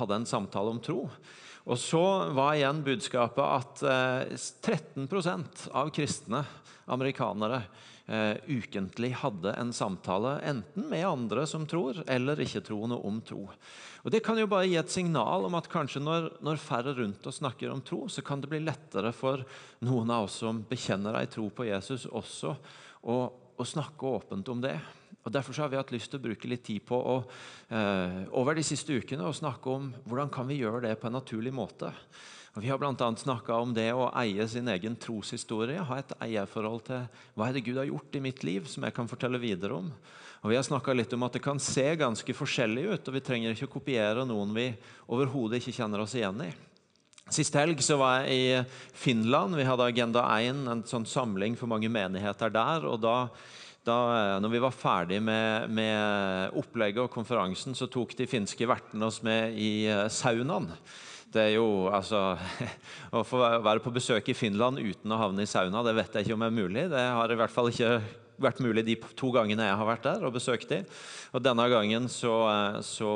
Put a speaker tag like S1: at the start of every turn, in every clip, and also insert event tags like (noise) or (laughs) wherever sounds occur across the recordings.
S1: hadde en samtale om tro. Og så var igjen budskapet at eh, 13% av kristne amerikanere eh, ukentlig hadde en samtale enten med andre som tror, eller ikke-troende om tro. Og Det kan jo bare gi et signal om at kanskje når, når, færre rundt oss snakker om tro, så kan det bli lettere for noen av oss som bekjenner ei tro på Jesus, også å, å snakke åpent om det. Og Derfor har vi hatt lyst til å bruke litt tid på å, eh, over de siste ukene å snakke om hvordan kan vi gjøre det på en naturlig måte. Og Vi har bl.a. snakka om det å eie sin egen troshistorie. Ha et eierforhold til hva er det Gud har gjort i mitt liv, som jeg kan fortelle videre om. Og Vi har snakka litt om at det kan se ganske forskjellig ut, og vi trenger ikke å kopiere noen vi overhodet ikke kjenner oss igjen i. Sist helg så var jeg i Finland. Vi hadde Agenda 1, en sånn samling for mange menigheter der. og da da når vi var ferdig med, med, opplegget og konferansen, så tok de finske vertene oss med i eh, saunaen. Det er jo, altså, (laughs) Å få være på besøk i Finland uten å havne i sauna, det vet jeg ikke om er mulig. Det har i hvert fall ikke vært mulig de to gangene jeg har vært der og besøkt dem. Og denne gangen så, eh, så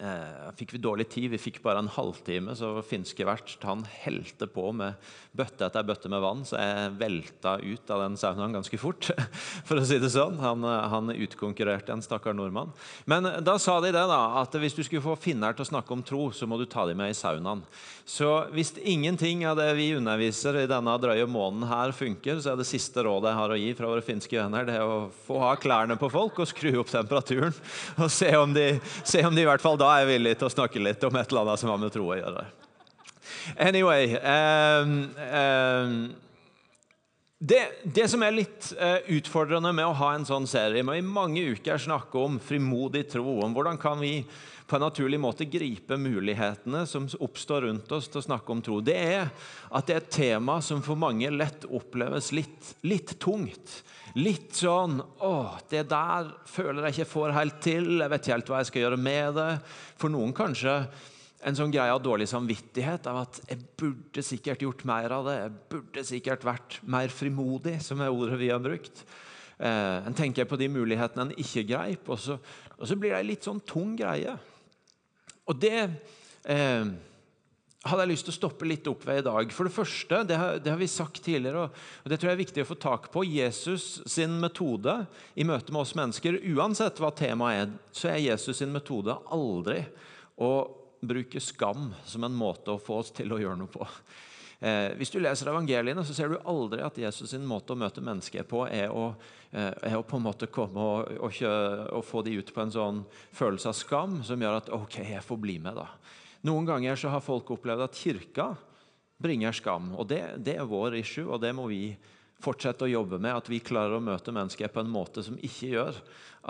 S1: eh, fikk vi dårlig tid. Vi fikk bare en halvtime, så finske vert han helte på med bøtte etter bøtte med vann, så jeg velta ut av den saunaen ganske fort. (laughs) for å si det sånn. Han, han utkonkurrerte en stakkar nordmann. Men da sa de det, da, at hvis du skulle få finner til å snakke om tro, så må du ta dem med i saunaen. Så hvis ingenting av det vi underviser i denne drøye måneden her funker, så er det siste rådet jeg har å gi fra våre finske venner, det er å få ha klærne på folk og skru opp temperaturen. Og se om de, se om de i hvert fall da er jeg villig til å snakke litt om et eller annet som har med tro å gjøre. Anyway um, um, det, det, som er litt uh, utfordrende med å ha en sånn serie, med i mange uker snakke om frimodig tro, om hvordan kan vi på en naturlig måte gripe mulighetene som oppstår rundt oss til å snakke om tro, det er at det er et tema som for mange lett oppleves litt, litt tungt. Litt sånn 'Å, det der føler jeg ikke får helt til. Jeg vet ikke helt hva jeg skal gjøre med det.' For noen kanskje en sånn greie av dårlig samvittighet av at jeg burde sikkert gjort mer av det. Jeg burde sikkert vært mer frimodig, som er ordet vi har brukt. Eh, en tenker på de mulighetene en ikke greip, og så, og så blir det ei litt sånn tung greie. Og det eh, hadde jeg lyst til å stoppe litt opp ved i dag. For det første, det har, det har, vi sagt tidligere, og det tror jeg er viktig å få tak på. Jesus sin metode i møte med oss mennesker, uansett hva temaet er, så er Jesus sin metode aldri å bruke skam som en måte å få oss til å gjøre noe på. Eh, hvis du leser evangeliene, så ser du aldri at Jesus sin måte å møte mennesker på er å, eh, er å på en måte komme og, og, og, få de ut på en sånn følelse av skam som gjør at OK, jeg får bli med, da. Noen ganger så har folk opplevd at kirka bringer skam. og det, det er vår issue, og det må vi fortsette å jobbe med. At vi klarer å møte mennesker på en måte som ikke gjør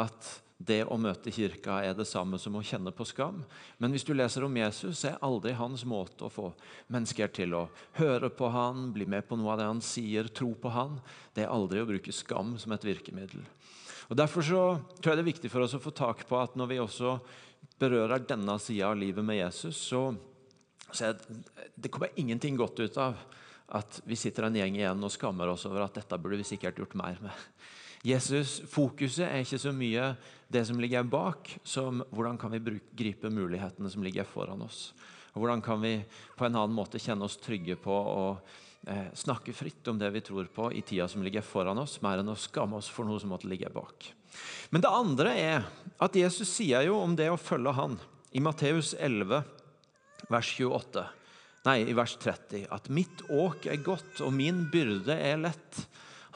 S1: at det å møte kirka er det samme som å kjenne på skam. Men hvis du leser om Jesus, så er aldri hans måte å få mennesker til å høre på han, bli med på noe av det han sier, tro på han. Det er aldri å bruke skam som et virkemiddel. Og Derfor så tror jeg det er viktig for oss å få tak på at når vi også berører denne sida av livet med Jesus, så, så det, det kommer ingenting godt ut av at vi sitter en gjeng igjen og skammer oss over at dette burde vi sikkert gjort mer med. Jesus, Fokuset er ikke så mye det som ligger bak, som hvordan kan vi bruke, gripe mulighetene som ligger foran oss. Og Hvordan kan vi på en annen måte kjenne oss trygge på å eh, snakke fritt om det vi tror på i tida som ligger foran oss, mer enn å skamme oss for noe som måtte ligge bak. Men det andre er at Jesus sier jo om det å følge Han i Matteus 11, vers 28, nei, i vers 30, at 'mitt åk er godt, og min byrde er lett'.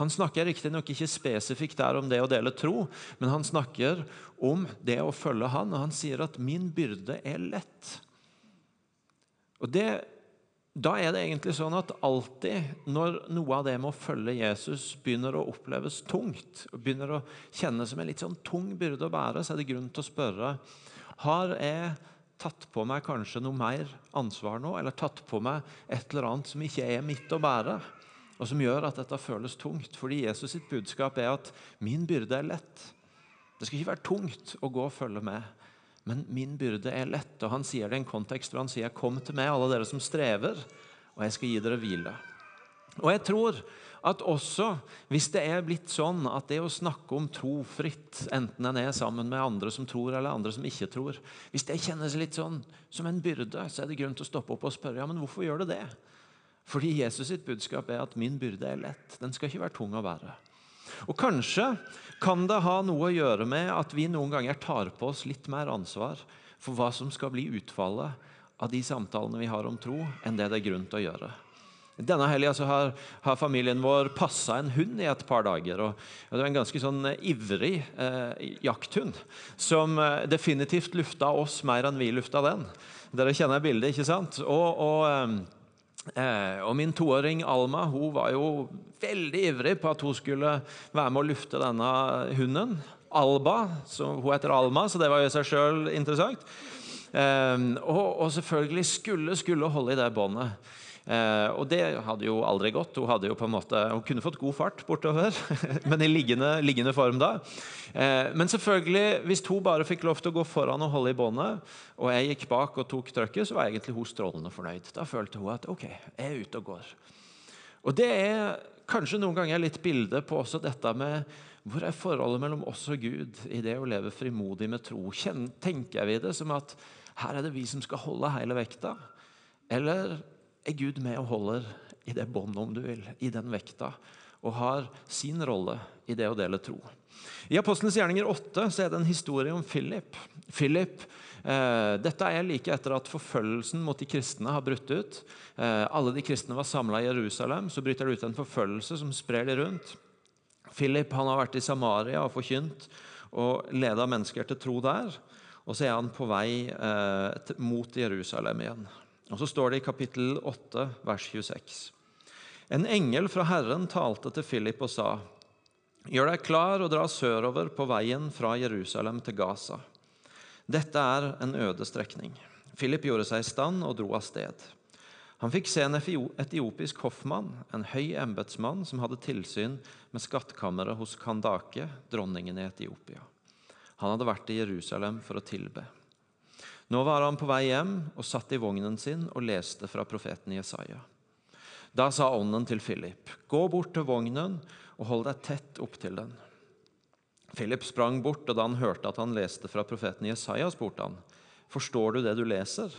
S1: Han snakker riktignok ikke spesifikt der om det å dele tro, men han snakker om det å følge han, og han sier at 'min byrde er lett'. Og det, Da er det egentlig sånn at alltid når noe av det med å følge Jesus begynner å oppleves tungt, og begynner å kjennes som en litt sånn tung byrde å bære, så er det grunn til å spørre har jeg tatt på meg kanskje noe mer ansvar nå, eller tatt på meg et eller annet som ikke er mitt å bære? Og som gjør at dette føles tungt. Fordi Jesus sitt budskap er at 'min byrde er lett'. Det skal ikke være tungt å gå og følge med, men min byrde er lett. Og Han sier det i en kontekst hvor han sier 'kom til meg, alle dere som strever, og jeg skal gi dere hvile'. Og jeg tror at også hvis det er blitt sånn at det å snakke om tro fritt, enten en er sammen med andre som tror eller andre som ikke tror, hvis det kjennes litt sånn som en byrde, så er det grunn til å stoppe opp og spørre ja, men hvorfor gjør det det? Fordi Jesus sitt budskap er at min byrde er lett. Den skal ikke være tung å bære. Og Kanskje kan det ha noe å gjøre med at vi noen ganger tar på oss litt mer ansvar for hva som skal bli utfallet av de samtalene vi har om tro, enn det det er grunn til å gjøre. Denne helga har, har, familien vår passa en hund i et par dager. og Det var en ganske sånn eh, ivrig eh, jakthund som eh, definitivt lufta oss mer enn vi lufta den. Dere kjenner bildet, ikke sant? Og, og, eh, og min toåring Alma hun var jo veldig ivrig på at hun skulle være med å lufte denne hunden. Alba, hun heter Alma, så det var i seg sjøl interessant. Um, og, og, selvfølgelig skulle skulle holde i det båndet. Uh, og det hadde jo aldri gått. Hun, hadde jo på en måte, hun kunne fått god fart bortover, (laughs) men i liggende, liggende form da. Uh, men selvfølgelig, hvis hun bare fikk lov til å gå foran og holde i båndet, og jeg gikk bak og tok trøkket, så var egentlig hun strålende fornøyd. Da følte hun at ok, jeg er ute og går. Og det er kanskje noen ganger litt bilde på også dette med hvor er forholdet mellom oss og Gud i det å leve frimodig med tro? Tenker vi det som at her er det vi som skal holde hele vekta? Eller er Gud med og holder i det båndet, om du vil, i den vekta, og har sin rolle i det å dele tro? I Apostelens gjerninger 8 så er det en historie om Philip. Philip eh, dette er like etter at forfølgelsen mot de kristne har brutt ut. Eh, alle de kristne var samla i Jerusalem. Så bryter det ut en forfølgelse som sprer de rundt. Philip han har vært i Samaria og forkynt og leda mennesker til tro der. Og så er han på vei eh, mot Jerusalem igjen. Og Så står det i kapittel 8, vers 26. En engel fra Herren talte til Philip og sa:" Gjør deg klar og dra sørover på veien fra Jerusalem til Gaza. Dette er en øde strekning. Philip gjorde seg i stand og dro av sted. Han fikk se en etiopisk hoffmann, en høy embetsmann som hadde tilsyn med skattkammeret hos Kandake, dronningen i Etiopia. Han hadde vært i Jerusalem for å tilbe. Nå var han på vei hjem og satt i vognen sin og leste fra profeten Jesaja. Da sa ånden til Philip, 'Gå bort til vognen og hold deg tett opptil den.' Philip sprang bort, og da han hørte at han leste fra profeten Jesaja, spurte han, 'Forstår du det du leser?'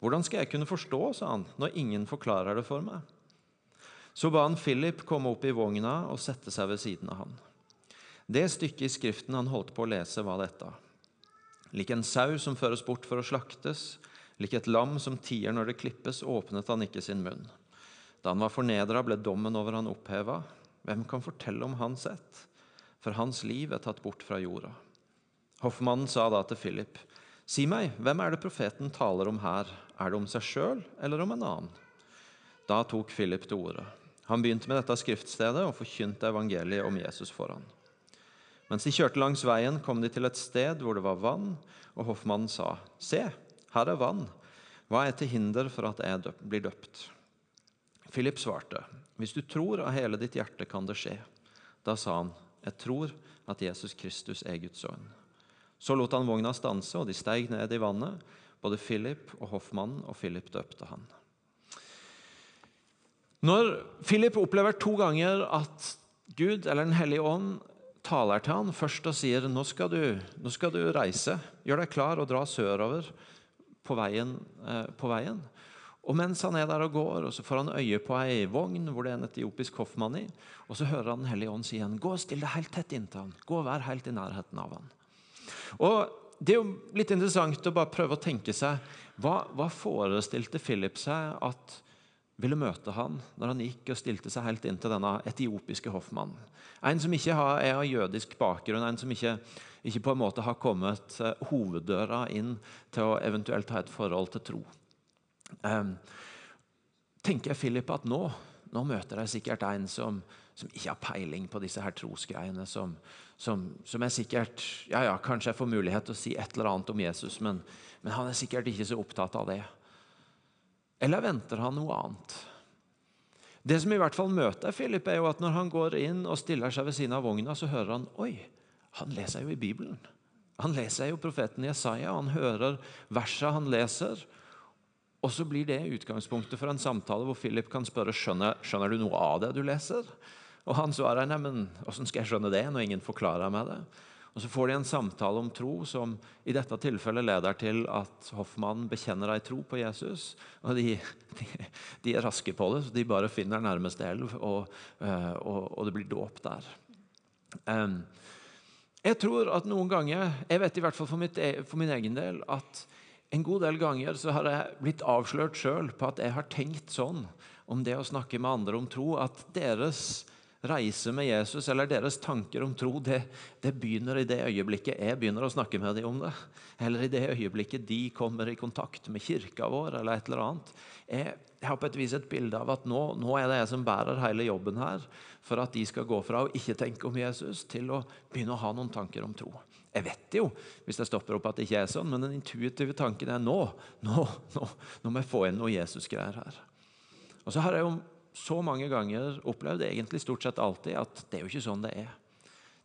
S1: 'Hvordan skal jeg kunne forstå', sa han, 'når ingen forklarer det for meg?' Så ba han Philip komme opp i vogna og sette seg ved siden av han. Det stykket i Skriften han holdt på å lese, var dette. Lik en sau som føres bort for å slaktes, lik et lam som tier når det klippes, åpnet han ikke sin munn. Da han var fornedra, ble dommen over han oppheva. Hvem kan fortelle om hans ett? For hans liv er tatt bort fra jorda. Hoffmannen sa da til Philip, Si meg, hvem er det profeten taler om her? Er det om seg sjøl eller om en annen? Da tok Philip til orde. Han begynte med dette skriftstedet og forkynte evangeliet om Jesus for han. Mens de kjørte langs veien, kom de til et sted hvor det var vann, og hoffmannen sa, Se, her er vann. Hva er til hinder for at jeg døp, blir døpt? Philip svarte, Hvis du tror av hele ditt hjerte, kan det skje. Da sa han, Jeg tror at Jesus Kristus er Guds sønn. Så lot han vogna stanse, og de steig ned i vannet, både Philip og hoffmannen, og Philip døpte han. Når Philip opplever to ganger at Gud eller Den hellige ånd taler til han først og sier nå skal du, nå skal du reise. Gjør deg klar og dra sørover på veien, eh, på veien. Og mens han er der og går, og så får han øye på ei vogn hvor det er en etiopisk hoffmann i. Og så hører han Den hellige ånd si igjen gå og still deg helt tett inntil han. Gå og vær helt i nærheten av han. Og Det er jo litt interessant å bare prøve å tenke seg hva, hva forestilte Philip seg at ville møte han når han gikk og stilte seg helt inn til denne etiopiske hoffmannen. En som ikke er av jødisk bakgrunn, en som ikke, ikke på en måte har kommet uh, hoveddøra inn til å eventuelt ha et forhold til tro. Um, tenker Philip at nå, nå møter jeg sikkert en som, som, ikke har peiling på disse her trosgreiene, som, som, som, er sikkert ja, ja, Kanskje jeg får mulighet til å si et eller annet om Jesus, men, men han er sikkert ikke så opptatt av det. Eller venter han noe annet? Det som i hvert fall møter Philip, er jo at når han går inn og stiller seg ved siden av vogna, så hører han oi, han leser jo i Bibelen. Han leser jo profeten Jesaja, han hører verset han leser. Og så blir det utgangspunktet for en samtale hvor Philip kan spørre skjønner, skjønner du noe av det du leser. Og han svarer nei, men åssen skal jeg skjønne det når ingen forklarer meg det? Og Så får de en samtale om tro som i dette tilfellet leder til at hoffmannen bekjenner ei tro på Jesus. og de, de, de, er raske på det, så de bare finner nærmeste elv, og, eh, og, og det blir dåp der. Jeg tror at noen ganger, jeg vet i hvert fall for, mitt, e, for min egen del, at en god del ganger så har jeg blitt avslørt sjøl på at jeg har tenkt sånn om det å snakke med andre om tro, at deres reise med Jesus eller deres tanker om tro, det, det, begynner i det øyeblikket jeg begynner å snakke med dem om det. Eller i det øyeblikket de kommer i kontakt med kirka vår eller et eller annet. Jeg, jeg har på et vis et bilde av at nå, nå, er det jeg som bærer hele jobben her for at de skal gå fra å ikke tenke om Jesus til å begynne å ha noen tanker om tro. Jeg vet jo hvis jeg stopper opp at det ikke er sånn, men den intuitive tanken er nå, nå, nå, nå må jeg få inn noe Jesus-greier her. Og så har jeg jo så mange ganger opplevd, egentlig stort sett alltid, at det er jo ikke sånn det er.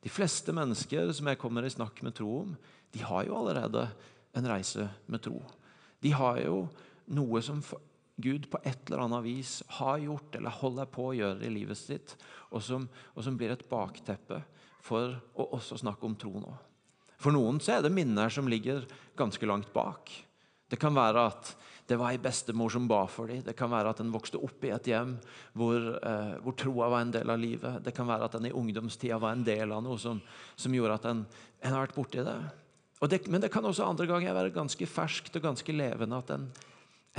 S1: De fleste mennesker som jeg kommer i snakk med tro om, de har jo allerede en reise med tro. De har jo noe som Gud på et eller annet vis har gjort eller holder på å gjøre i livet sitt, og som, og som blir et bakteppe for å også snakke om tro nå. For noen så er det minner som ligger ganske langt bak. Det kan være at det var ei bestemor som ba for dem. Det kan være at en vokste opp i et hjem hvor, eh, hvor, troa var en del av livet. Det kan være at en i ungdomstida var en del av noe som, som gjorde at en, en, har vært borti det. det. Men det kan også andre ganger være ganske ferskt og ganske levende. At en,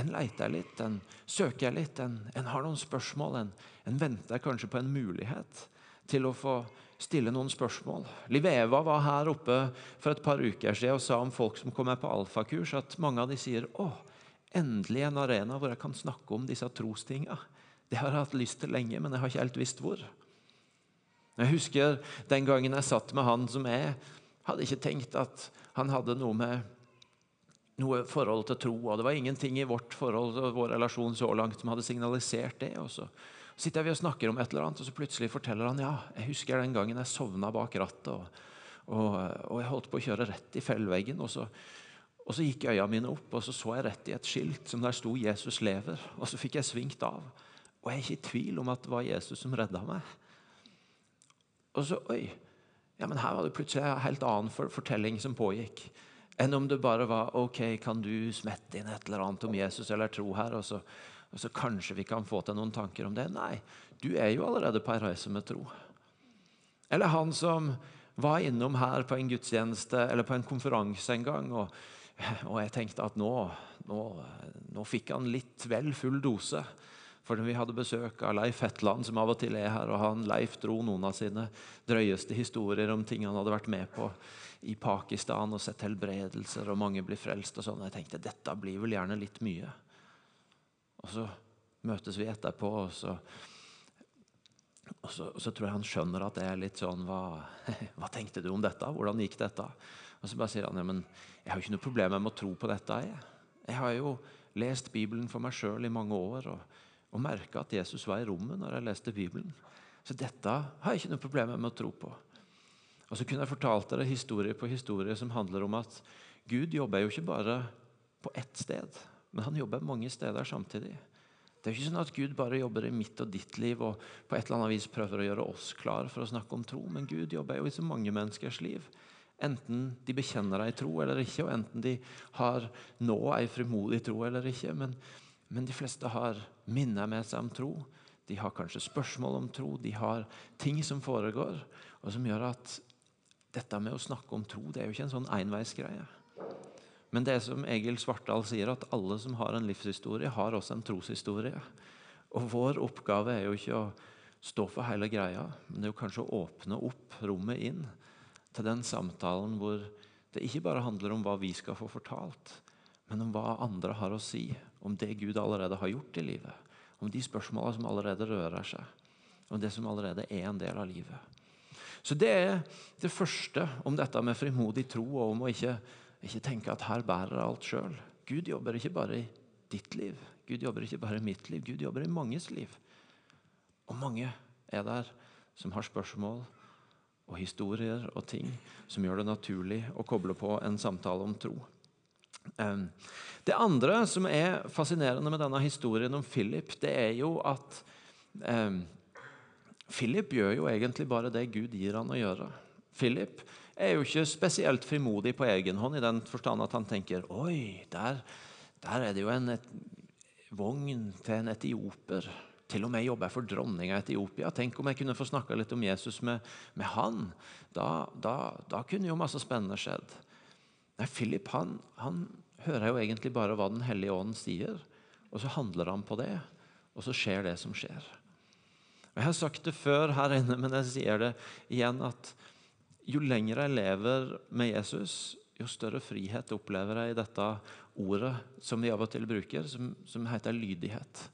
S1: en leiter litt, en søker litt, en, en har noen spørsmål. En, en, venter kanskje på en mulighet til å få stille noen spørsmål. Liv Eva var her oppe for et par uker siden og sa om folk som kommer på alfakurs, at mange av de sier å, endelig en arena hvor jeg kan snakke om disse trostinga. Det har jeg hatt lyst til lenge, men jeg har ikke helt visst hvor. Jeg husker den gangen jeg satt med han som jeg hadde ikke tenkt at han hadde noe med noe forhold til tro. og Det var ingenting i vårt forhold og vår relasjon så langt som hadde signalisert det. Og så sitter vi og snakker om et eller annet, og så plutselig forteller han ja, jeg husker den gangen jeg sovna bak rattet. og, og, og jeg holdt på å kjøre rett i fellveggen. og så og Så gikk øynene mine opp, og så så jeg rett i et skilt som der sto 'Jesus lever'. Og Så fikk jeg svingt av. Og jeg er ikke i tvil om at det var Jesus som redda meg. Og så, oi, ja, men Her var det plutselig en helt annen fortelling som pågikk. Enn om det bare var 'OK, kan du smette inn et eller annet om Jesus eller tro her?' Og så, og så kanskje vi kan få til noen tanker om det. Nei, du er jo allerede på ei reise med tro. Eller han som var innom her på en gudstjeneste eller på en konferanse en gang. og og jeg tenkte at nå, nå, nå, fikk han litt vel full dose. For vi hadde besøk av Leif Hetland, som av og til er her. og han Leif dro noen av sine drøyeste historier om ting han hadde vært med på i Pakistan og sett helbredelser, og mange blir frelst. og sånn. Jeg tenkte dette blir vel gjerne litt mye. Og så møtes vi etterpå, og så, og så, og så tror jeg han skjønner at det er litt sånn hva, (laughs) hva tenkte du om dette? Hvordan gikk dette? Og så bare sier han ja, men jeg har ikke noe problem med å tro på dette. Jeg, jeg har jo lest Bibelen for meg sjøl i mange år og, og merka at Jesus var i rommet når jeg leste Bibelen. Så dette har jeg ikke noe problem med å tro på. Og så kunne jeg fortalt dere historie på historie som handler om at Gud jobber jo ikke bare på ett sted, men han jobber mange steder samtidig. Det er jo ikke sånn at Gud bare jobber i mitt og ditt liv og på et eller annet vis prøver å gjøre oss klar for å snakke om tro, men Gud jobber jo i så mange menneskers liv. Enten de bekjenner ei tro eller ikke, og enten de har nå ei frimodig tro eller ikke. Men, men, de fleste har minner med seg om tro. De har kanskje spørsmål om tro. De har ting som foregår, og som gjør at dette med å snakke om tro det er jo ikke en sånn enveisgreie. Men det er som Egil Svartdal sier, at alle som har en livshistorie, har også en troshistorie. Og vår oppgave er jo ikke å stå for hele greia, men det er jo kanskje å åpne opp rommet inn til den samtalen hvor det ikke bare handler om hva vi skal få fortalt, men om hva andre har å si om det Gud allerede har gjort i livet. Om de spørsmåla som allerede rører seg. Om det som allerede er en del av livet. Så Det er det første om dette med frimodig tro og om å ikke, ikke tenke at her bærer alt sjøl. Gud jobber ikke bare i ditt liv, Gud jobber ikke bare i mitt liv, Gud jobber i manges liv. Og mange er der som har spørsmål og historier og ting som gjør det naturlig å koble på en samtale om tro. Det andre som er fascinerende med denne historien om Philip, det er jo at eh, Philip gjør jo egentlig bare det Gud gir han å gjøre. Philip er jo ikke spesielt frimodig på egen hånd i den forstand at han tenker Oi, der, der er det jo en et, vogn til en etioper. Til og med jobber jeg for dronninga i Etiopia. Tenk om jeg kunne få snakka litt om Jesus med, med han. Da, da, da, kunne jo masse spennende skjedd. Nei, Philip han, han hører jo egentlig bare hva Den hellige ånd sier, og så handler han på det. Og så skjer det som skjer. Jeg har sagt det før her inne, men jeg sier det igjen at jo lenger jeg lever med Jesus, jo større frihet opplever jeg i dette ordet som vi av og til bruker, som, som heter lydighet.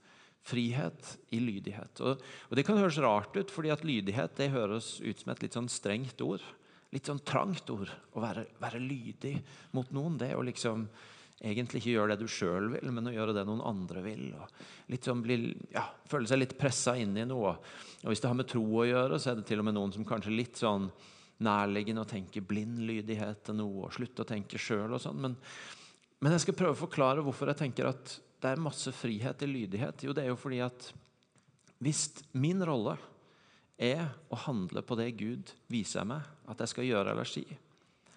S1: Frihet i lydighet. Og, og, Det kan høres rart ut, fordi at lydighet det høres ut som et litt sånn strengt ord. Litt sånn trangt ord. Å være, være lydig mot noen, det å liksom egentlig ikke gjøre det du sjøl vil, men å gjøre det noen andre vil. litt sånn bli, ja, Føle seg litt pressa inn i noe. Og Hvis det har med tro å gjøre, så er det til og med noen som kanskje litt sånn nærliggende å tenke blind lydighet til noe, og slutte å tenke sjøl og sånn. Men, men, jeg skal prøve å forklare hvorfor jeg tenker at det er masse frihet i lydighet. Jo, det er jo fordi at hvis min rolle er å handle på det Gud viser meg at jeg skal gjøre eller si,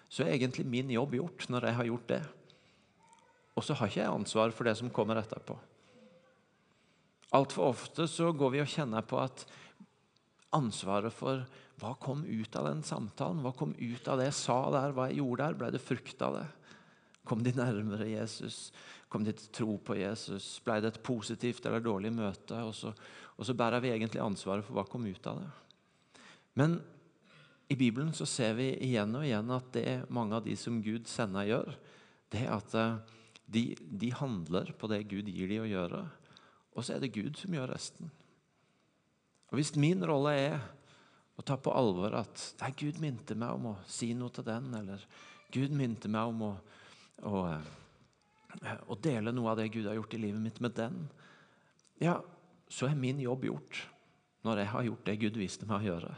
S1: så er egentlig min jobb gjort når jeg har gjort det. Og så har ikke jeg ansvar for det som kommer etterpå. Altfor ofte så går vi og kjenner på at ansvaret for hva kom ut av den samtalen, hva kom ut av det jeg sa der, hva jeg gjorde der, ble det frukt av det? Kom de nærmere Jesus? Kom de til tro på Jesus? Ble det et positivt eller dårlig møte? Og så, og så bærer vi egentlig ansvaret for hva kom ut av det. Men i Bibelen så ser vi igjen og igjen at det mange av de som Gud sender, gjør, det er at eh, de, de, handler på det Gud gir dem å gjøre, og så er det Gud som gjør resten. Og Hvis min rolle er å ta på alvor at Gud minte meg om å si noe til den, eller Gud minte meg om å, å, og dele noe av det Gud har gjort i livet mitt med den, ja, så er min jobb gjort når jeg har gjort det Gud viste meg å gjøre.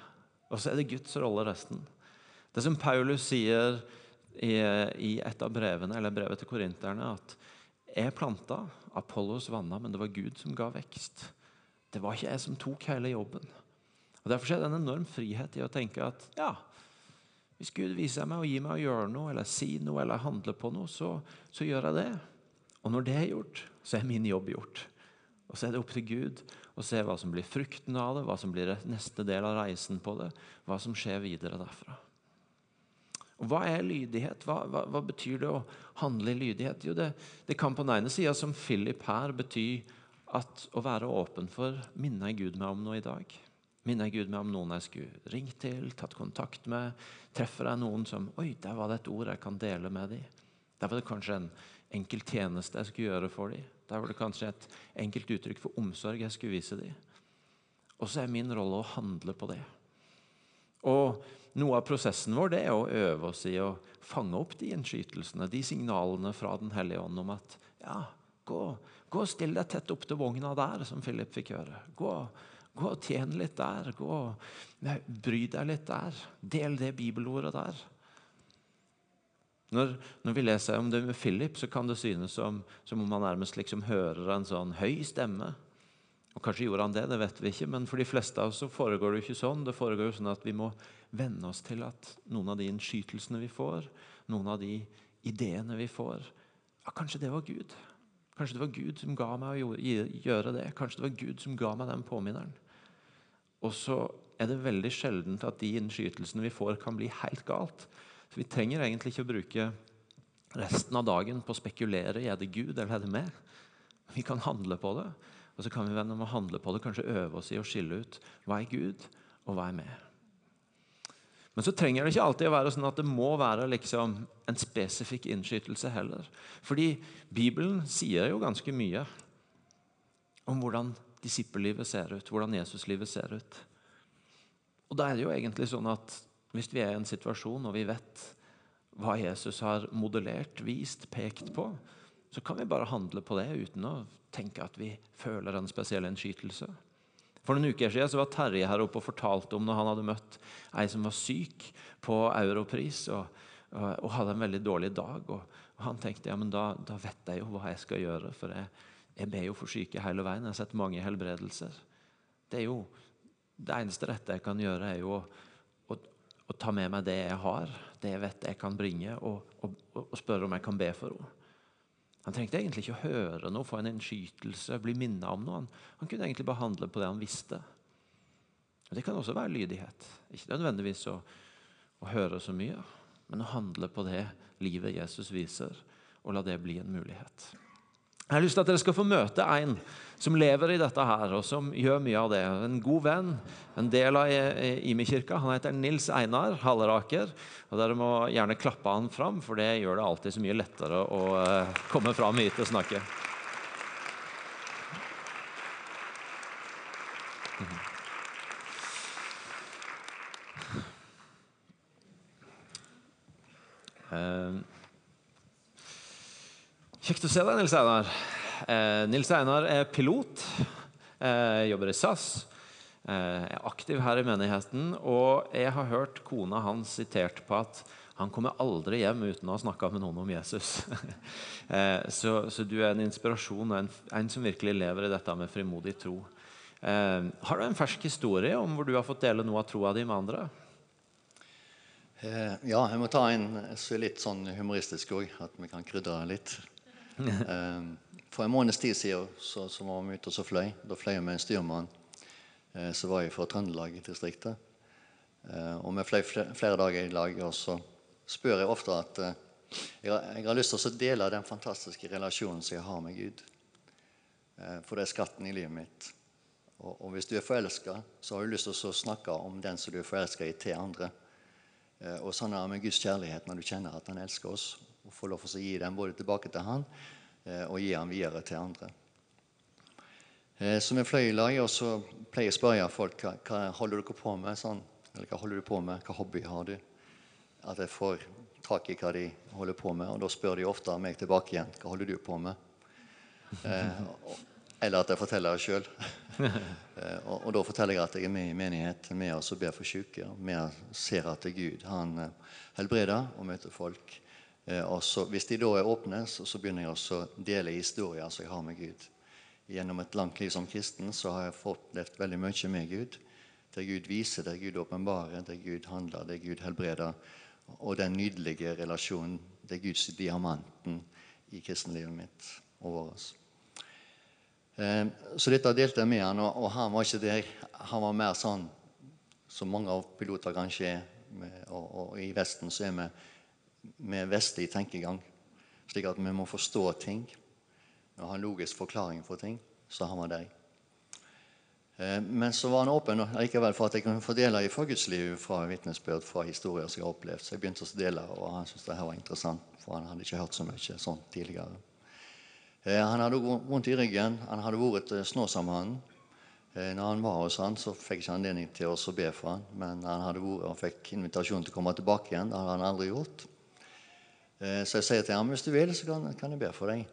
S1: Og så er det Guds rolle resten. Det som Paulus sier i, i et av brevene, eller brevet til korinterne at jeg planta, Apollos vanna, men det var Gud som ga vekst. Det var ikke jeg som tok hele jobben. Og Derfor er det en enorm frihet i å tenke at ja, hvis Gud viser meg å gi meg å gjøre noe, eller si noe, eller handle på noe, så, så gjør jeg det. Og når det er gjort, så er min jobb gjort. Og Så er det opp til Gud å se hva som blir frukten av det, hva som blir neste del av reisen på det, hva som skjer videre derfra. Hva er lydighet? Hva, hva, hva, betyr det å handle i lydighet? Jo, det, det kan på den ene sida, som Philip her, bety at å være åpen for Minner Gud meg om noe i dag? Minner Gud meg om noen jeg skulle ringt til, tatt kontakt med? Treffer jeg noen som Oi, der var det et ord jeg kan dele med dem. Der var det kanskje en enkel tjeneste jeg skulle gjøre for dem. Der var det kanskje et enkelt uttrykk for omsorg jeg skulle vise dem. Og så er min rolle å handle på det. Og noe av prosessen vår det er å øve oss i å fange opp de innskytelsene, de signalene fra Den hellige ånd om at ja, gå, gå og still deg tett opp til vogna der, som Philip fikk høre. Gå, gå og tjen litt der. Gå og Bry deg litt der. Del det bibelordet der. Når, når, vi leser om det med Philip, så kan det synes som, som om han nærmest liksom hører en sånn høy stemme og Kanskje gjorde han det, det vet vi ikke, men for de fleste av oss så foregår det jo ikke sånn. Det foregår jo sånn at Vi må venne oss til at noen av de innskytelsene vi får, noen av de ideene vi får ja, Kanskje det var Gud. Kanskje det var Gud som ga meg å gjøre det. Kanskje det var Gud som ga meg den påminneren. Og så er det veldig sjeldent at de innskytelsene vi får, kan bli helt galt. Så Vi trenger egentlig ikke å bruke resten av dagen på å spekulere er det Gud eller er det meg. Vi kan handle på det. Og så kan vi vende om å handle på det, kanskje øve oss i å skille ut hva er Gud, og hva er med. Men så trenger det ikke alltid å være sånn at det må være liksom en spesifikk innskytelse heller. Fordi Bibelen sier jo ganske mye om hvordan disippellivet ser ut, hvordan Jesuslivet ser ut. Og da er det jo egentlig sånn at hvis vi er i en situasjon og vi vet hva Jesus har modellert, vist, pekt på, så kan vi bare handle på det uten å tenke at vi føler en spesiell innskytelse. For noen uker siden var Terje her oppe og fortalte om når han hadde møtt ei som var syk på Europris og, og, og hadde en veldig dårlig dag. Og, Og Han tenkte ja, men da, da vet jeg jo hva jeg skal gjøre, for jeg, jeg ber jo for syke hele veien. Jeg har sett mange helbredelser. Det er jo det eneste rette jeg kan gjøre, er jo å, å, å ta med meg det jeg har, det jeg vet jeg kan bringe, og, og, spørre om jeg kan be for henne. Han trengte egentlig ikke å høre noe, få en innskytelse, bli minnet om noe. Han, han, kunne egentlig bare handle på det han visste. Og Det kan også være lydighet. Ikke nødvendigvis å, å høre så mye, men å handle på det livet Jesus viser, og la det bli en mulighet. Jeg har lyst til at dere skal få møte en som lever i dette her, og som gjør mye av det. En god venn, en del av Imi-kirka. Han heter Nils Einar Halleraker. og Dere må gjerne klappe han fram, for det gjør det alltid så mye lettere å eh, komme fram hit og snakke. Kjekt å se deg, Nils Einar. Eh, Nils Einar er pilot, eh, jobber i SAS. Eh, er aktiv her i menigheten. Og jeg har hørt kona hans sitert på at han kommer aldri hjem uten å ha snakka med noen om Jesus. (laughs) eh, så, så, du er en inspirasjon og en, en, som virkelig lever i dette med frimodig tro. Eh, har du en fersk historie om hvor du har fått dele noe av troa di med andre?
S2: Eh, ja, jeg må ta en litt sånn humoristisk òg, at vi kan krydre litt. (laughs) Ehm, for en måneds tid siden så, så var vi ute og så fløy. Da fløy vi med en styrmann eh, som var fra Trøndelag-distriktet. Eh, og vi fløy flere dager i lag. Og så spør jeg ofte at eh, jeg, har, jeg har lyst til å dele den fantastiske relasjonen som jeg har med Gud. For det er skatten i livet mitt. Og, og hvis du er forelska, så har du lyst til å snakke om den som du er forelska i, til andre. Og sånn er det med Guds kjærlighet når du kjenner at Han elsker oss og få lov til å gi den både tilbake til han eh, og gi den videre til andre. Som så vi fløy i lag, så pleier jeg å spørre folk hva, hva holder dere på med. Sånn, eller hva holder du på med, hva hobby har du? At jeg får tak i hva de holder på med. Og da spør de ofte meg tilbake igjen hva holder du på med. Eh, eller at jeg forteller det sjøl. (laughs) eh, og, og, da forteller jeg at jeg er med i menighet, med oss og ber for syke. Med ser at Gud han eh, helbreder og møter folk. Eh, så, hvis de da er åpne, så, så begynner jeg også å dele historier som jeg har med Gud. Gjennom et langt liv som kristen så har jeg fått levd veldig mye med Gud. Der Gud viser, der Gud åpenbarer, der Gud handler, der Gud helbreder. Og den nydelige relasjonen, det er Guds diamanten i kristenlivet mitt og vårt. Eh, så dette delte jeg med han, og han var ikke der. Han var mer sånn som mange av piloter kanskje er. Og, og i Vesten så er vi med vestlig tenkegang. Slik at vi må forstå ting og ha en logisk forklaring for ting. Så han var det. Eh, men så var han åpen likevel for at jeg kunne fordele fra Guds liv, fra vitnesbyrd, fra historier som jeg har opplevd. Så jeg begynte å dele, og han syntes det her var interessant, for han hadde ikke hørt så mye sånt tidligere. Eh, han hadde vondt i ryggen. Han hadde vært eh, snåsamannen. Når han var hos han, så fikk jeg ikke anledning til å be for han, men han hadde vært og fikk invitasjon til å komme tilbake igjen. Det hadde han aldri gjort. Eh, så jeg sier til ham hvis du vil, så kan, kan, jeg be for deg.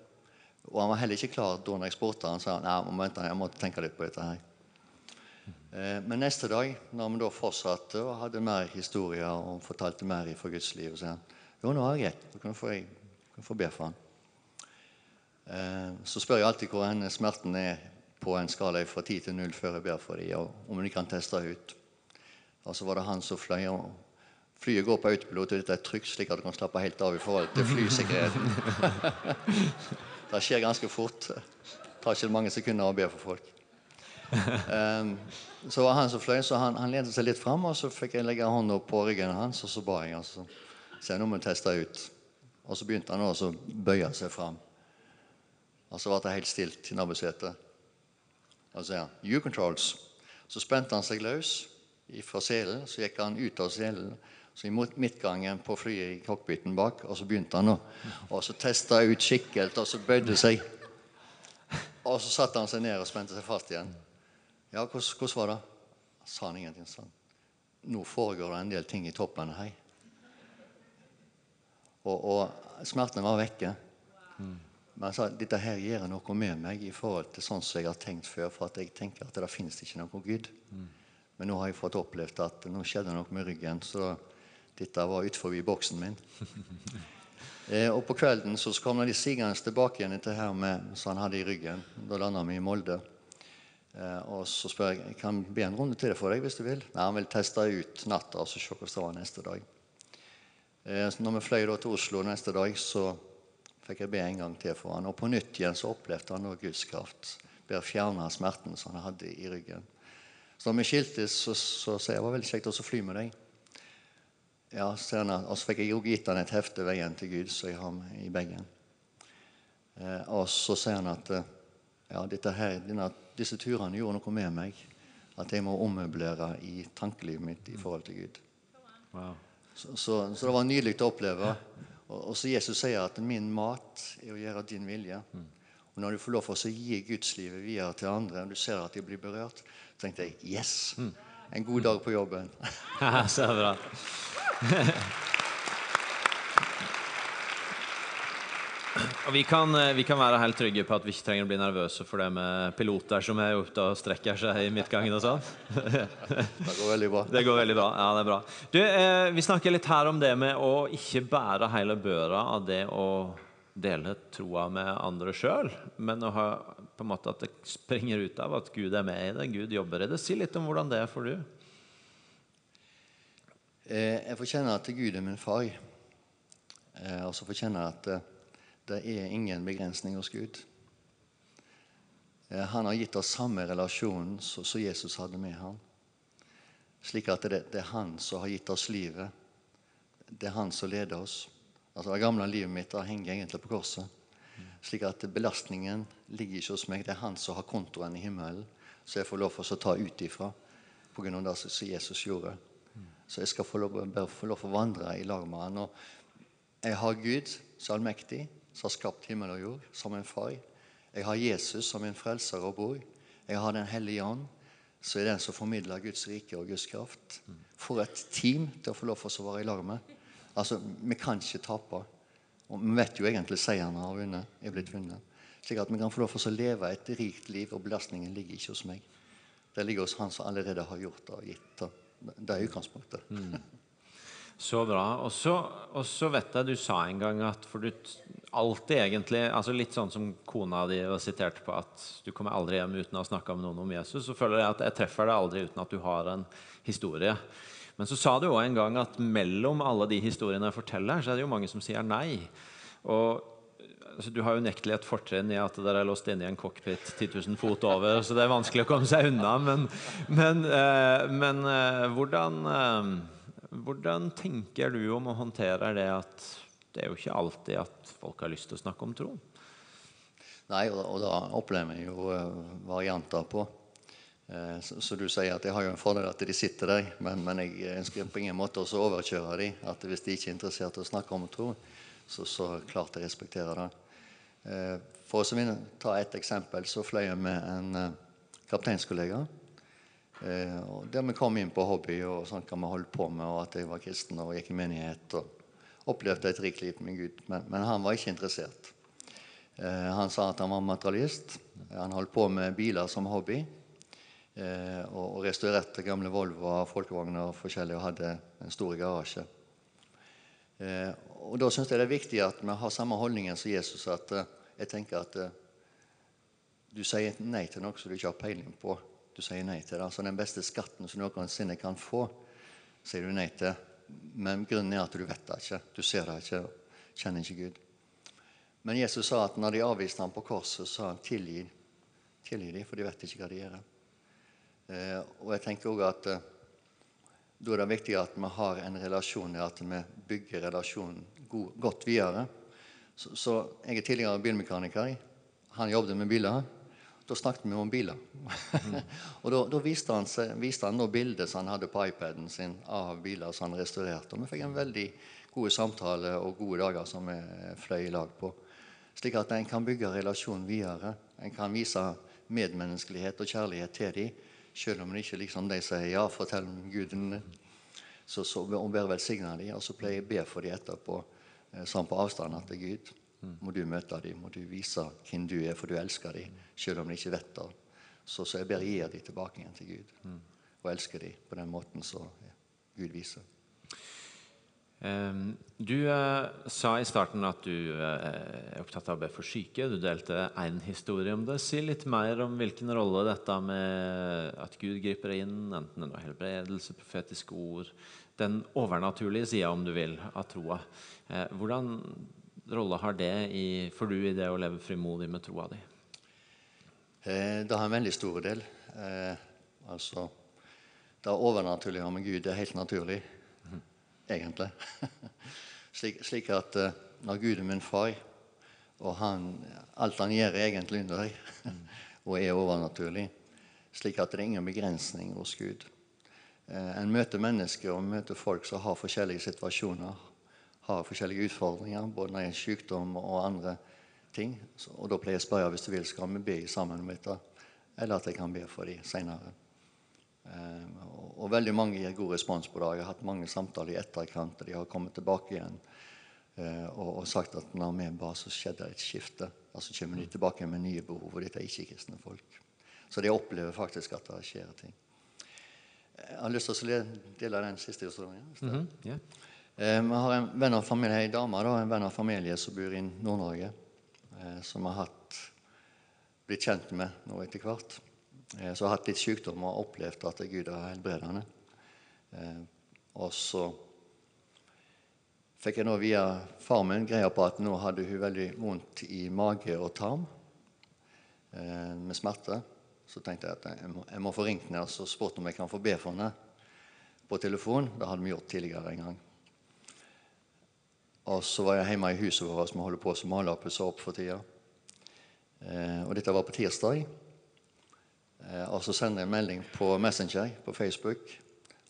S2: Og han var heller ikke klar da når jeg spurte. Han sa nei, vent, jeg måtte tenke litt på dette her. Eh, men neste dag, når vi da fortsatte og hadde mer historier og fortalte mer fra Guds liv, så sa han jo, nå har jeg greit. Da kan du få, få be for han. Eh, så spør jeg alltid hvor smerten er på en skala fra 10 til 0 før jeg ber for dem, og om de kan teste ut. Og så var det han som fløy og Flyet går på autopilot, og dette er trygt, slik at du kan slappe helt av i forhold til flysikkerheten. (laughs) det skjer ganske fort. Det tar ikke mange sekunder å be for folk. Um, så var han som fløy, så han, han lente seg litt fram, og så fikk jeg legge hånda på ryggen hans, og så ba jeg. Altså. se nå må vi teste ut. Og så begynte han å bøye seg fram. Og så ble det helt stilt i nabosetet. Og så sa han 'You controls'. Så spente han seg løs fra selen. Så gikk han ut av selen så i midtgangen på flyet i cockpiten bak, og så begynte han å Og så testa ut skikkelt, og så bøyde seg. Og så satte han seg ned og spente seg fast igjen. Ja, hvordan, var det? Sa han ingenting sånn. Nå foregår det en del ting i toppen her. Og, og smerten var vekke. Men han sa dette her gjør noe med meg i forhold til sånn som jeg har tenkt før. For at jeg tenker at det finnes ikke noe Gud. Men nå har jeg fått opplevd at nå skjedde noe med ryggen. så dette var utenfor boksen min. (laughs) Eh, og på kvelden så kom de sigende tilbake igjen etter her med, som han hadde i ryggen. Da landa vi i Molde. Eh, og så spør jeg kan jeg be en runde til for deg hvis du vil. Nei, Han vil teste ut natta og så se hvordan det var neste dag. Eh, når vi fløy da til Oslo neste dag, så fikk jeg be en gang til for han. Og på nytt igjen så opplevde han også Guds kraft. Ber fjerne smerten som han hadde i ryggen. Så når vi skiltes, så, så sier jeg det var veldig kjekt å fly med deg. Ja, Og så fikk jeg jo gitt han et hefte 'Veien til Gud', så jeg har med i bagen. Eh, og så sier han at eh, ja, her, denne, disse turene gjorde noe med meg. At jeg må ommøblere i tankelivet mitt i forhold til Gud. Wow. Så, så, så, det var nydelig å oppleve. Og, og, så Jesus sier at 'min mat er å gjøre din vilje'. Mm. Og Når du får lov til å gi gudslivet videre til andre, og du ser at de blir berørt, så tenkte jeg 'yes'. Mm. En god dag på jobben. (laughs)
S1: så bra. Og vi kan, eh, vi kan, være helt trygge på at vi ikke trenger å bli nervøse for det med piloter som er ute og strekker seg i midtgangen og sånn. (laughs)
S2: Det går veldig bra.
S1: Det går veldig bra, ja det er bra. Du, eh, Vi snakker litt her om det med å ikke bære hele børa av det å dele troa med andre sjøl, men å ha på en måte at det springer ut av at Gud er med i det, Gud jobber i det. Si litt om hvordan det er for du.
S2: Eh, jeg får kjenne at Gud er min far. Eh, og så får jeg kjenne at eh, det er ingen begrensning hos Gud. Han har gitt oss samme relasjon som Jesus hadde med ham. Slik at det, er han som har gitt oss livet. Det er han som leder oss. Altså Det gamle livet mitt henger egentlig på korset. Slik at belastningen ligger ikke hos meg. Det er han som har kontoen i himmelen, så jeg får lov til å ta ut ifra pga. det som Jesus gjorde. Så jeg skal få lov, få lov til å vandre i lag med han. Og jeg har Gud som allmektig, som har skapt himmel og jord, som en far. Jeg har Jesus som min frelser og bror. Jeg har Den hellige ånd, som er den som formidler Guds rike og Guds kraft. For et team til å få lov til å være i lag med. Altså, Vi kan ikke tape. Og Vi vet jo egentlig seieren har vunnet, er blitt vunnet. Slik at vi kan få lov til å leve et rikt liv, og belastningen ligger ikke hos meg. Det ligger hos Han som allerede har gjort det og gitt det. Det er utgangspunktet. Mm.
S1: Så bra. Og så vet jeg du sa en gang at for du alltid egentlig altså Litt sånn som kona di var sitert på at du kommer aldri hjem uten å ha snakka med noen om Jesus. Så føler jeg at jeg treffer deg aldri uten at du har en historie. Men så sa du òg en gang at mellom alle de historiene jeg forteller, så er det jo mange som sier nei. Og altså, Du har jo unektelig et fortrinn i at dere er låst inne i en cockpit 10 000 fot over, så det er vanskelig å komme seg unna. Men, men, eh, men eh, hvordan, eh, hvordan tenker du om å håndtere det at det er jo ikke alltid at folk har lyst til å snakke om tro?
S2: Nei, og, og da opplever vi jo varianter på. Så, så, du sier at jeg har jo en fordel at de sitter der, men, men jeg ønsker på ingen måte å overkjøre dem. At hvis de ikke er interessert i å snakke om tro, så, så klart jeg respekterer det. Eh, for å ta et eksempel, så fløy jeg med en eh, kapteinskollega. Eh, der vi kom inn på hobby og sånn hva vi holdt på med, og at jeg var kristen og gikk i menighet. og opplevde et rikt liv med Gud. Men, men, han var ikke interessert. Han sa at han var materialist. Han holdt på med biler som hobby. Og, og restaurerte gamle Volvoer, folkevogner og forskjellig, og hadde en stor garasje. Og Da syns jeg det er viktig at vi har samme holdningen som Jesus. at jeg tenker at du sier nei til noe som du ikke har peiling på. Du sier nei til det. Altså Den beste skatten som noensinne kan få, sier du nei til. Men grunnen er at du vet det ikke. Du ser det ikke. Kjenner ikke Gud. Men Jesus sa at når de avviste ham på korset, sa han tilgi, tilgi dem, for de vet ikke hva de gjør. Eh, og jeg tenker også at eh, Da er det viktig at vi har en relasjon at vi bygger relasjonen godt videre. Så, så, jeg er tidligere bilmekaniker. Han jobbet med biler. Da snakket vi om biler. Mm. (laughs) og da, da, viste han, seg, viste han bildet som han hadde på iPaden sin av biler som han restaurerte. Og vi fikk en veldig gode samtale og gode dager som vi fløy i lag på. Slik at en kan bygge relasjonen videre. En kan vise medmenneskelighet og kjærlighet til dem, selv om ikke liksom de sier 'ja, fortell om Guden'. Så, så, og bare velsigne dem. Og så pleier jeg å be for dem etterpå Eh, sånn på avstand at det Gud. Må du møte dem, må du vise hvem du er, for du elsker dem, selv om de ikke vet det. Så, så jeg ber gi dem tilbake igjen til Gud, og elsker dem på den måten som Gud viser.
S1: Ehm, Du eh, sa i starten at du eh, er opptatt av å be for syke. Du delte én historie om det. Si litt mer om hvilken rolle dette med at Gud griper inn, enten det er helbredelse, profetiske ord, den overnaturlige sida, om du vil, av troa. Eh, hvordan rolle har det i, for du i det å leve frimodig med troa di?
S2: Det har en veldig stor del. Altså, det overnaturlige med Gud det er helt naturlig, egentlig. (laughs) slik, slik at eh, når Gud er min far, og han, alt han gjør, er egentlig under (laughs) og er overnaturlig, slik at det er ingen begrensning hos Gud. Eh, en møter mennesker og møter folk som har forskjellige situasjoner, har forskjellige utfordringer, både når det er sykdom og andre ting. Og da pleier jeg å spørre hvis du vil, skal vi be sammen om dette, eller at jeg kan be for dem senere. Eh, og, veldig mange gir god respons på det. Jeg har hatt mange samtaler i etterkant. og De har kommet tilbake igjen eh, og, og sagt at når vi ba, så skjedde et skifte. Altså kommer de tilbake med nye behov, og dette er ikke-kristne folk. Så de opplever faktisk at det skjer ting. Jeg har lyst til å dele den siste historien. er.
S1: Mhm.
S2: Eh, Vi har en venn av familie, en dame da, en venn av familie som bor i Nord-Norge, eh, som har hatt, blitt kjent med nå etter hvert. Eh, Som har hatt litt sykdom og opplevd at Gud har helbredet henne. Og så fikk jeg nå via far min greia på at nå hadde hun veldig vondt i mage og tarm eh, med smerte. Så tenkte jeg at jeg må, få ringt henne og spurt om jeg kan få be for henne på telefon. Det hadde vi gjort tidligere en gang. Og så var jeg hjemme i huset vårt som holder på som maler og pusser opp for tida. Eh, og dette var på tirsdag. Eh, og så sender jeg en melding på Messenger på Facebook.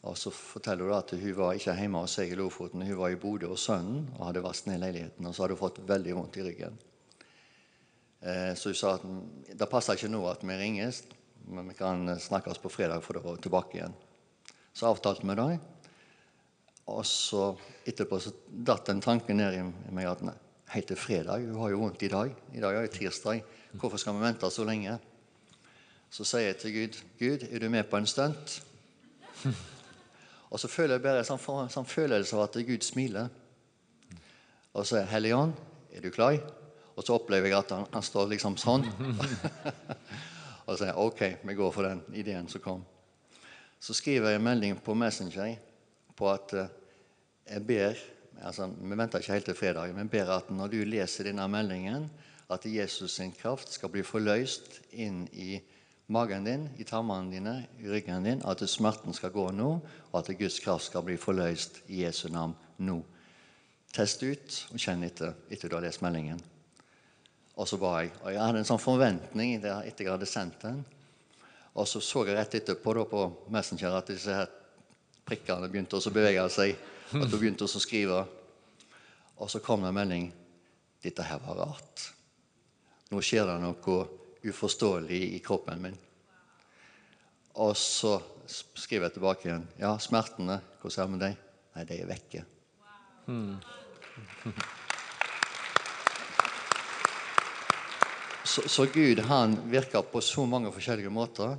S2: Og så forteller hun at hun var ikke hjemme hos seg i Lofoten. Hun var i Bodø hos sønnen og hadde vasket ned leiligheten. Og så hadde hun fått veldig vondt i ryggen. Eh, så hun sa at "Mm, det passer ikke nå at vi ringes, men vi kan snakkes på fredag for da være tilbake igjen. Så avtalte vi det. Og så etterpå så datt en tanke ned i meg at nei, helt til fredag, hun har jo vondt i dag. I dag er det tirsdag. Hvorfor skal vi vente så lenge? Så sier jeg til Gud, Gud, er du med på en stunt? Og så føler jeg bare en sånn, sånn følelse av at Gud smiler. Og så sier Hellige Ånd, er du klar? Og så opplever jeg at han, han står liksom sånn. (laughs) og så sier jeg, ok, vi går for den ideen som kom. Så skriver jeg en melding på Messenger på at eh, jeg ber altså, Vi venter ikke helt til fredag, men ber at når du leser denne meldingen, at Jesus sin kraft skal bli forløst inn i magen din, i tarmene dine, i ryggen din, at smerten skal gå nå, og at Guds kraft skal bli forløst i Jesu navn nå. Test ut og kjenn etter etter du har lest meldingen. Og så ba jeg. Og jeg hadde en sånn forventning der etter jeg hadde sendt den. Og så så jeg rett etterpå da på Messenger at disse her prikkene begynte å bevege seg. At hun begynte å skrive. Og så kom det en melding. Dette her var rart. Nå skjer det noe uforståelig i kroppen min. Og så skriver jeg tilbake igjen. Ja, smertene, hvordan er det med deg? Nei, de er vekke. Så, så Gud han virker på så mange forskjellige måter.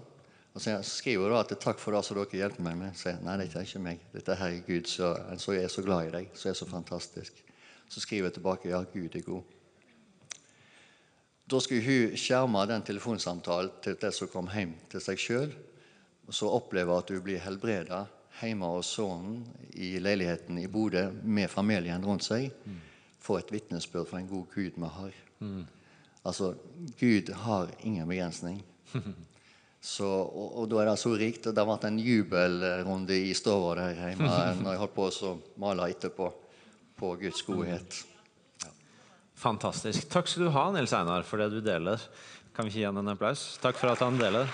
S2: Og så skriver da at 'takk for det som dere hjelper meg med'. Så jeg, Nei, dette er ikke meg. Dette er Gud Så, jeg er så glad i deg, som er så fantastisk. Så skriver jeg tilbake 'ja, Gud er god'. Da skulle hun skjerme den telefonsamtalen til det som kom hjem til seg sjøl. Og så oppleve at hun blir helbreda hjemme hos sønnen i leiligheten i Bodø med familien rundt seg. Få et vitnesbyrd for en god Gud vi har. Altså, Gud har ingen begrensning. (laughs) Så, og, og da er det så rikt. og Det vært en jubelrunde i stua der hjemme når jeg holdt på å male etterpå på Guds godhet.
S1: Fantastisk. Takk skal du ha, Nils Einar, for det du deler. Kan vi ikke gi han en applaus? Takk for at han deler.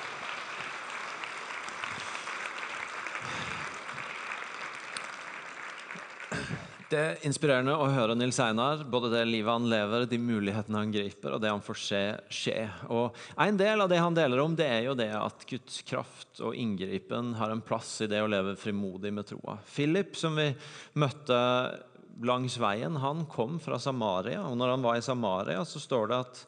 S1: Det er inspirerende å høre Nils Einar, både det livet han lever, de mulighetene han griper, og det han får se skje. Og En del av det han deler om, det er jo det at Guds kraft og inngripen har en plass i det å leve frimodig med troa. Philip, som vi møtte langs veien, han kom fra Samaria. Og når han var i Samaria, så står det at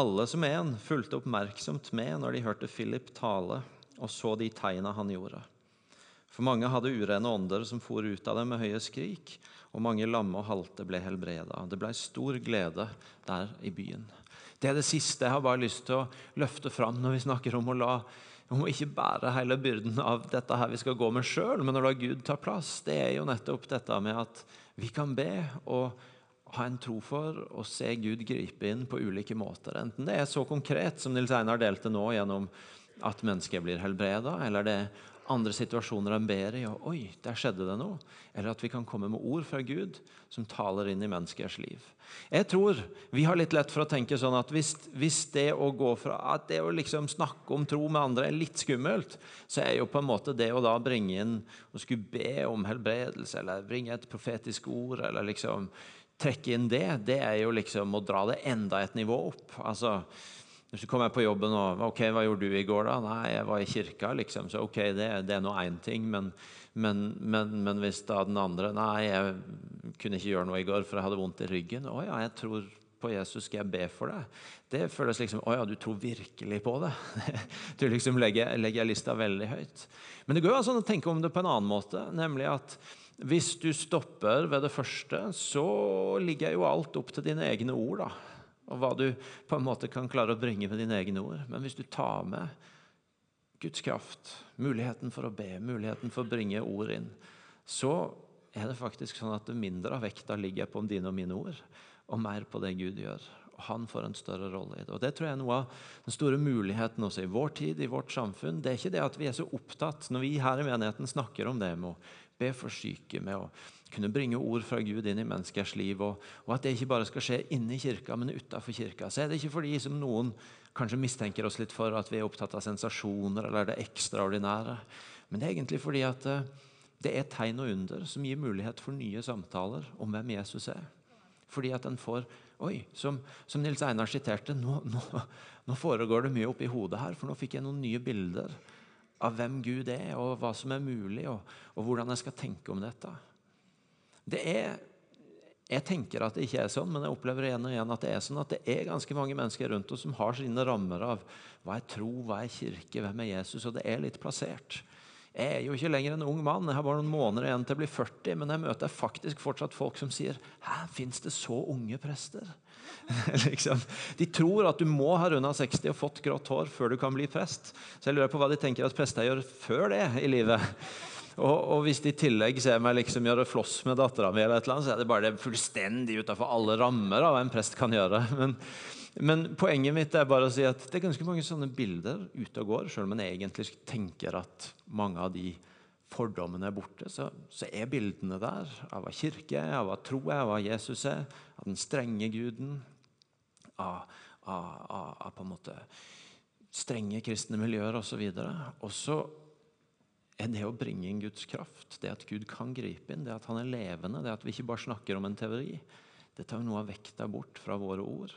S1: alle som en fulgte oppmerksomt med når de hørte Philip tale og så de tegna han gjorde. For mange hadde urene ånder som for ut av dem med høye skrik, og mange lamme og halte ble helbreda. Det ble stor glede der i byen. Det er det siste jeg har bare lyst til å løfte fram når vi snakker om å la om å ikke bære hele byrden av dette her vi skal gå med sjøl, men å la Gud ta plass. Det er jo nettopp dette med at vi kan be og ha en tro for å se Gud gripe inn på ulike måter. Enten det er så konkret som Nils Einar delte nå, gjennom at mennesker blir helbreda, eller det andre situasjoner enn i, og oi, der skjedde det noe. Eller at vi kan komme med ord fra Gud som taler inn i menneskers liv. Jeg tror vi har litt lett for å tenke sånn at hvis, hvis det å gå fra at det å liksom snakke om tro med andre er litt skummelt, så er jo på en måte det å da bringe inn og skulle be om helbredelse, eller bringe et profetisk ord, eller liksom trekke inn det, det er jo liksom å dra det enda et nivå opp. altså hvis du kommer på jobben og ok, 'Hva gjorde du i går?' da? 'Nei, jeg var i kirka', liksom. Så ok, det, det er nå én ting. Men, men, men, men, hvis da den andre 'Nei, jeg kunne ikke gjøre noe i går, for jeg hadde vondt i ryggen'. 'Å ja, jeg tror på Jesus, skal jeg be for deg?' Det føles liksom 'Å ja, du tror virkelig på det'. (laughs) du liksom legger, legger lista veldig høyt. Men det går jo an å tenke om det på en annen måte, nemlig at hvis du stopper ved det første, så ligger jo alt opp til dine egne ord. da og hva du på en måte kan klare å bringe med dine egne ord. Men hvis du tar med Guds kraft, muligheten for å be, muligheten for å bringe ord inn, så er det faktisk sånn at mindre av vekta ligger på dine og mine ord, og mer på det Gud gjør. Og Han får en større rolle i det. Og Det tror jeg er noe av den store muligheten også i vår tid, i vårt samfunn. Det er ikke det at vi er så opptatt, når vi her i menigheten snakker om det med å be for syke, med å kunne bringe ord fra Gud inn i menneskers liv, og, og at det ikke bare skal skje inni kirka, men utafor kirka. Så er det ikke fordi som noen kanskje mistenker oss litt for at vi er opptatt av sensasjoner eller det ekstraordinære, men det er egentlig fordi at eh, det er tegn og under som gir mulighet for nye samtaler om hvem Jesus er. Fordi at en får Oi, som, som Nils Einar siterte, nå, nå, nå foregår det mye oppi hodet her, for nå fikk jeg noen nye bilder av hvem Gud er, og hva som er mulig, og, og hvordan jeg skal tenke om dette. Det er jeg tenker at det ikke er sånn, men jeg opplever igjen og igjen at det er sånn at det er ganske mange mennesker rundt oss som har sine rammer av hva er tro, hva er kirke, hvem er Jesus, og det er litt plassert. Jeg er jo ikke lenger en ung mann, jeg har bare noen måneder igjen til jeg blir 40, men jeg møter faktisk fortsatt folk som sier 'Hæ, fins det så unge prester?' (laughs) liksom. De tror at du må ha runda 60 og fått grått hår før du kan bli prest. Så jeg lurer på hva de tenker at prester gjør før det i livet. Og, og, hvis de i tillegg ser meg liksom gjøre floss med dattera mi, så er det bare det fullstendig utafor alle rammer av hva en prest kan gjøre. Men, men, poenget mitt er bare å si at det er ganske mange sånne bilder ute og går, selv om en egentlig tenker at mange av de fordommene er borte, så, så, er bildene der av hva kirke er, av hva tro er, av hva Jesus er, av den strenge guden, av, av, av, av på en måte strenge kristne miljøer osv. Og så er det å bringe inn Guds kraft, det at Gud kan gripe inn, det at han er levende, det at vi ikke bare snakker om en teori. Det tar noe av vekta bort fra våre ord,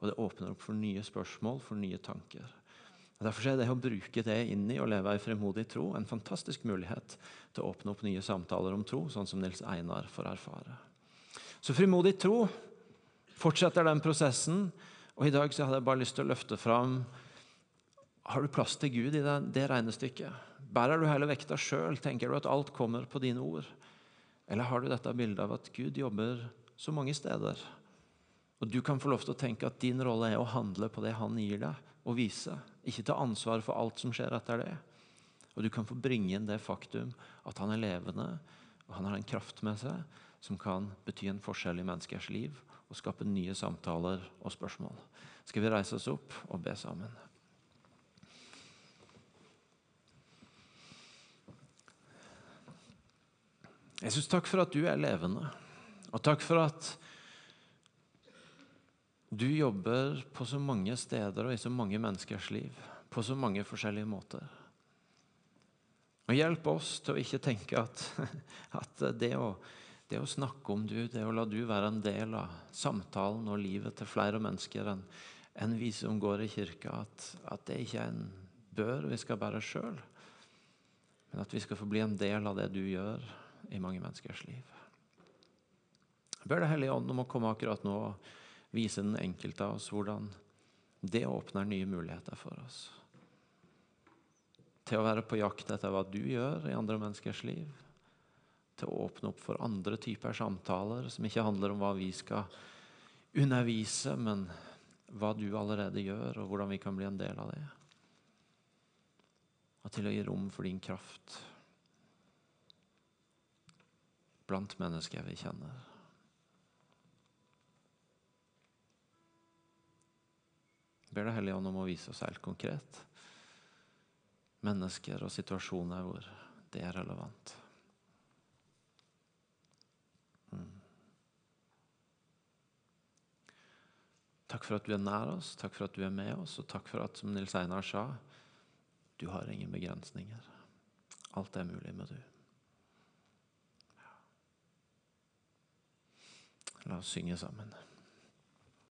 S1: og det åpner opp for nye spørsmål, for nye tanker. Og derfor er det å bruke det inn i å leve i frimodig tro en fantastisk mulighet til å åpne opp nye samtaler om tro, sånn som Nils Einar får erfare. Så frimodig tro fortsetter den prosessen, og i dag så hadde jeg bare lyst til å løfte fram Har du plass til Gud i det, det regnestykket? Bærer du hele vekta sjøl? Tenker du at alt kommer på dine ord? Eller har du dette bildet av at Gud jobber så mange steder? Og du kan få lov til å tenke at din rolle er å handle på det han gir deg, og vise. Ikke ta ansvar for alt som skjer etter det. Og du kan få bringe inn det faktum at han er levende, og han har en kraft med seg som kan bety en forskjell i menneskers liv og skape nye samtaler og spørsmål. Skal vi reise oss opp og be sammen? Jesus, takk for at du er levende. Og takk for at du jobber på så mange steder og i så mange menneskers liv. På så mange forskjellige måter. Og hjelp oss til å ikke tenke at, (laughs) at det, å, det, å, snakke om du, det å la du være en del av samtalen og livet til flere mennesker enn en vi som går i kirka, at, at det ikke er en bør vi skal bære sjøl, men at vi skal få bli en del av det du gjør i mange menneskers liv. Jeg ber Det Hellige Ånd om å komme akkurat nå og vise den enkelte av oss hvordan det åpner nye muligheter for oss. til å være på jakt etter hva du gjør i andre menneskers liv. Til å åpne opp for andre typer samtaler som ikke handler om hva vi skal undervise, men hva du allerede gjør, og hvordan vi kan bli en del av det. Og til å gi rom for din kraft blant mennesker vi kjenner. Jeg ber deg, Hellige Ånd, om å vise oss helt konkret mennesker og situasjoner hvor det er relevant. Mm. Takk for at du er nær oss, takk for at du er med oss, og takk for at, som Nils Einar sa, du har ingen begrensninger. Alt er mulig med du. La oss synge sammen.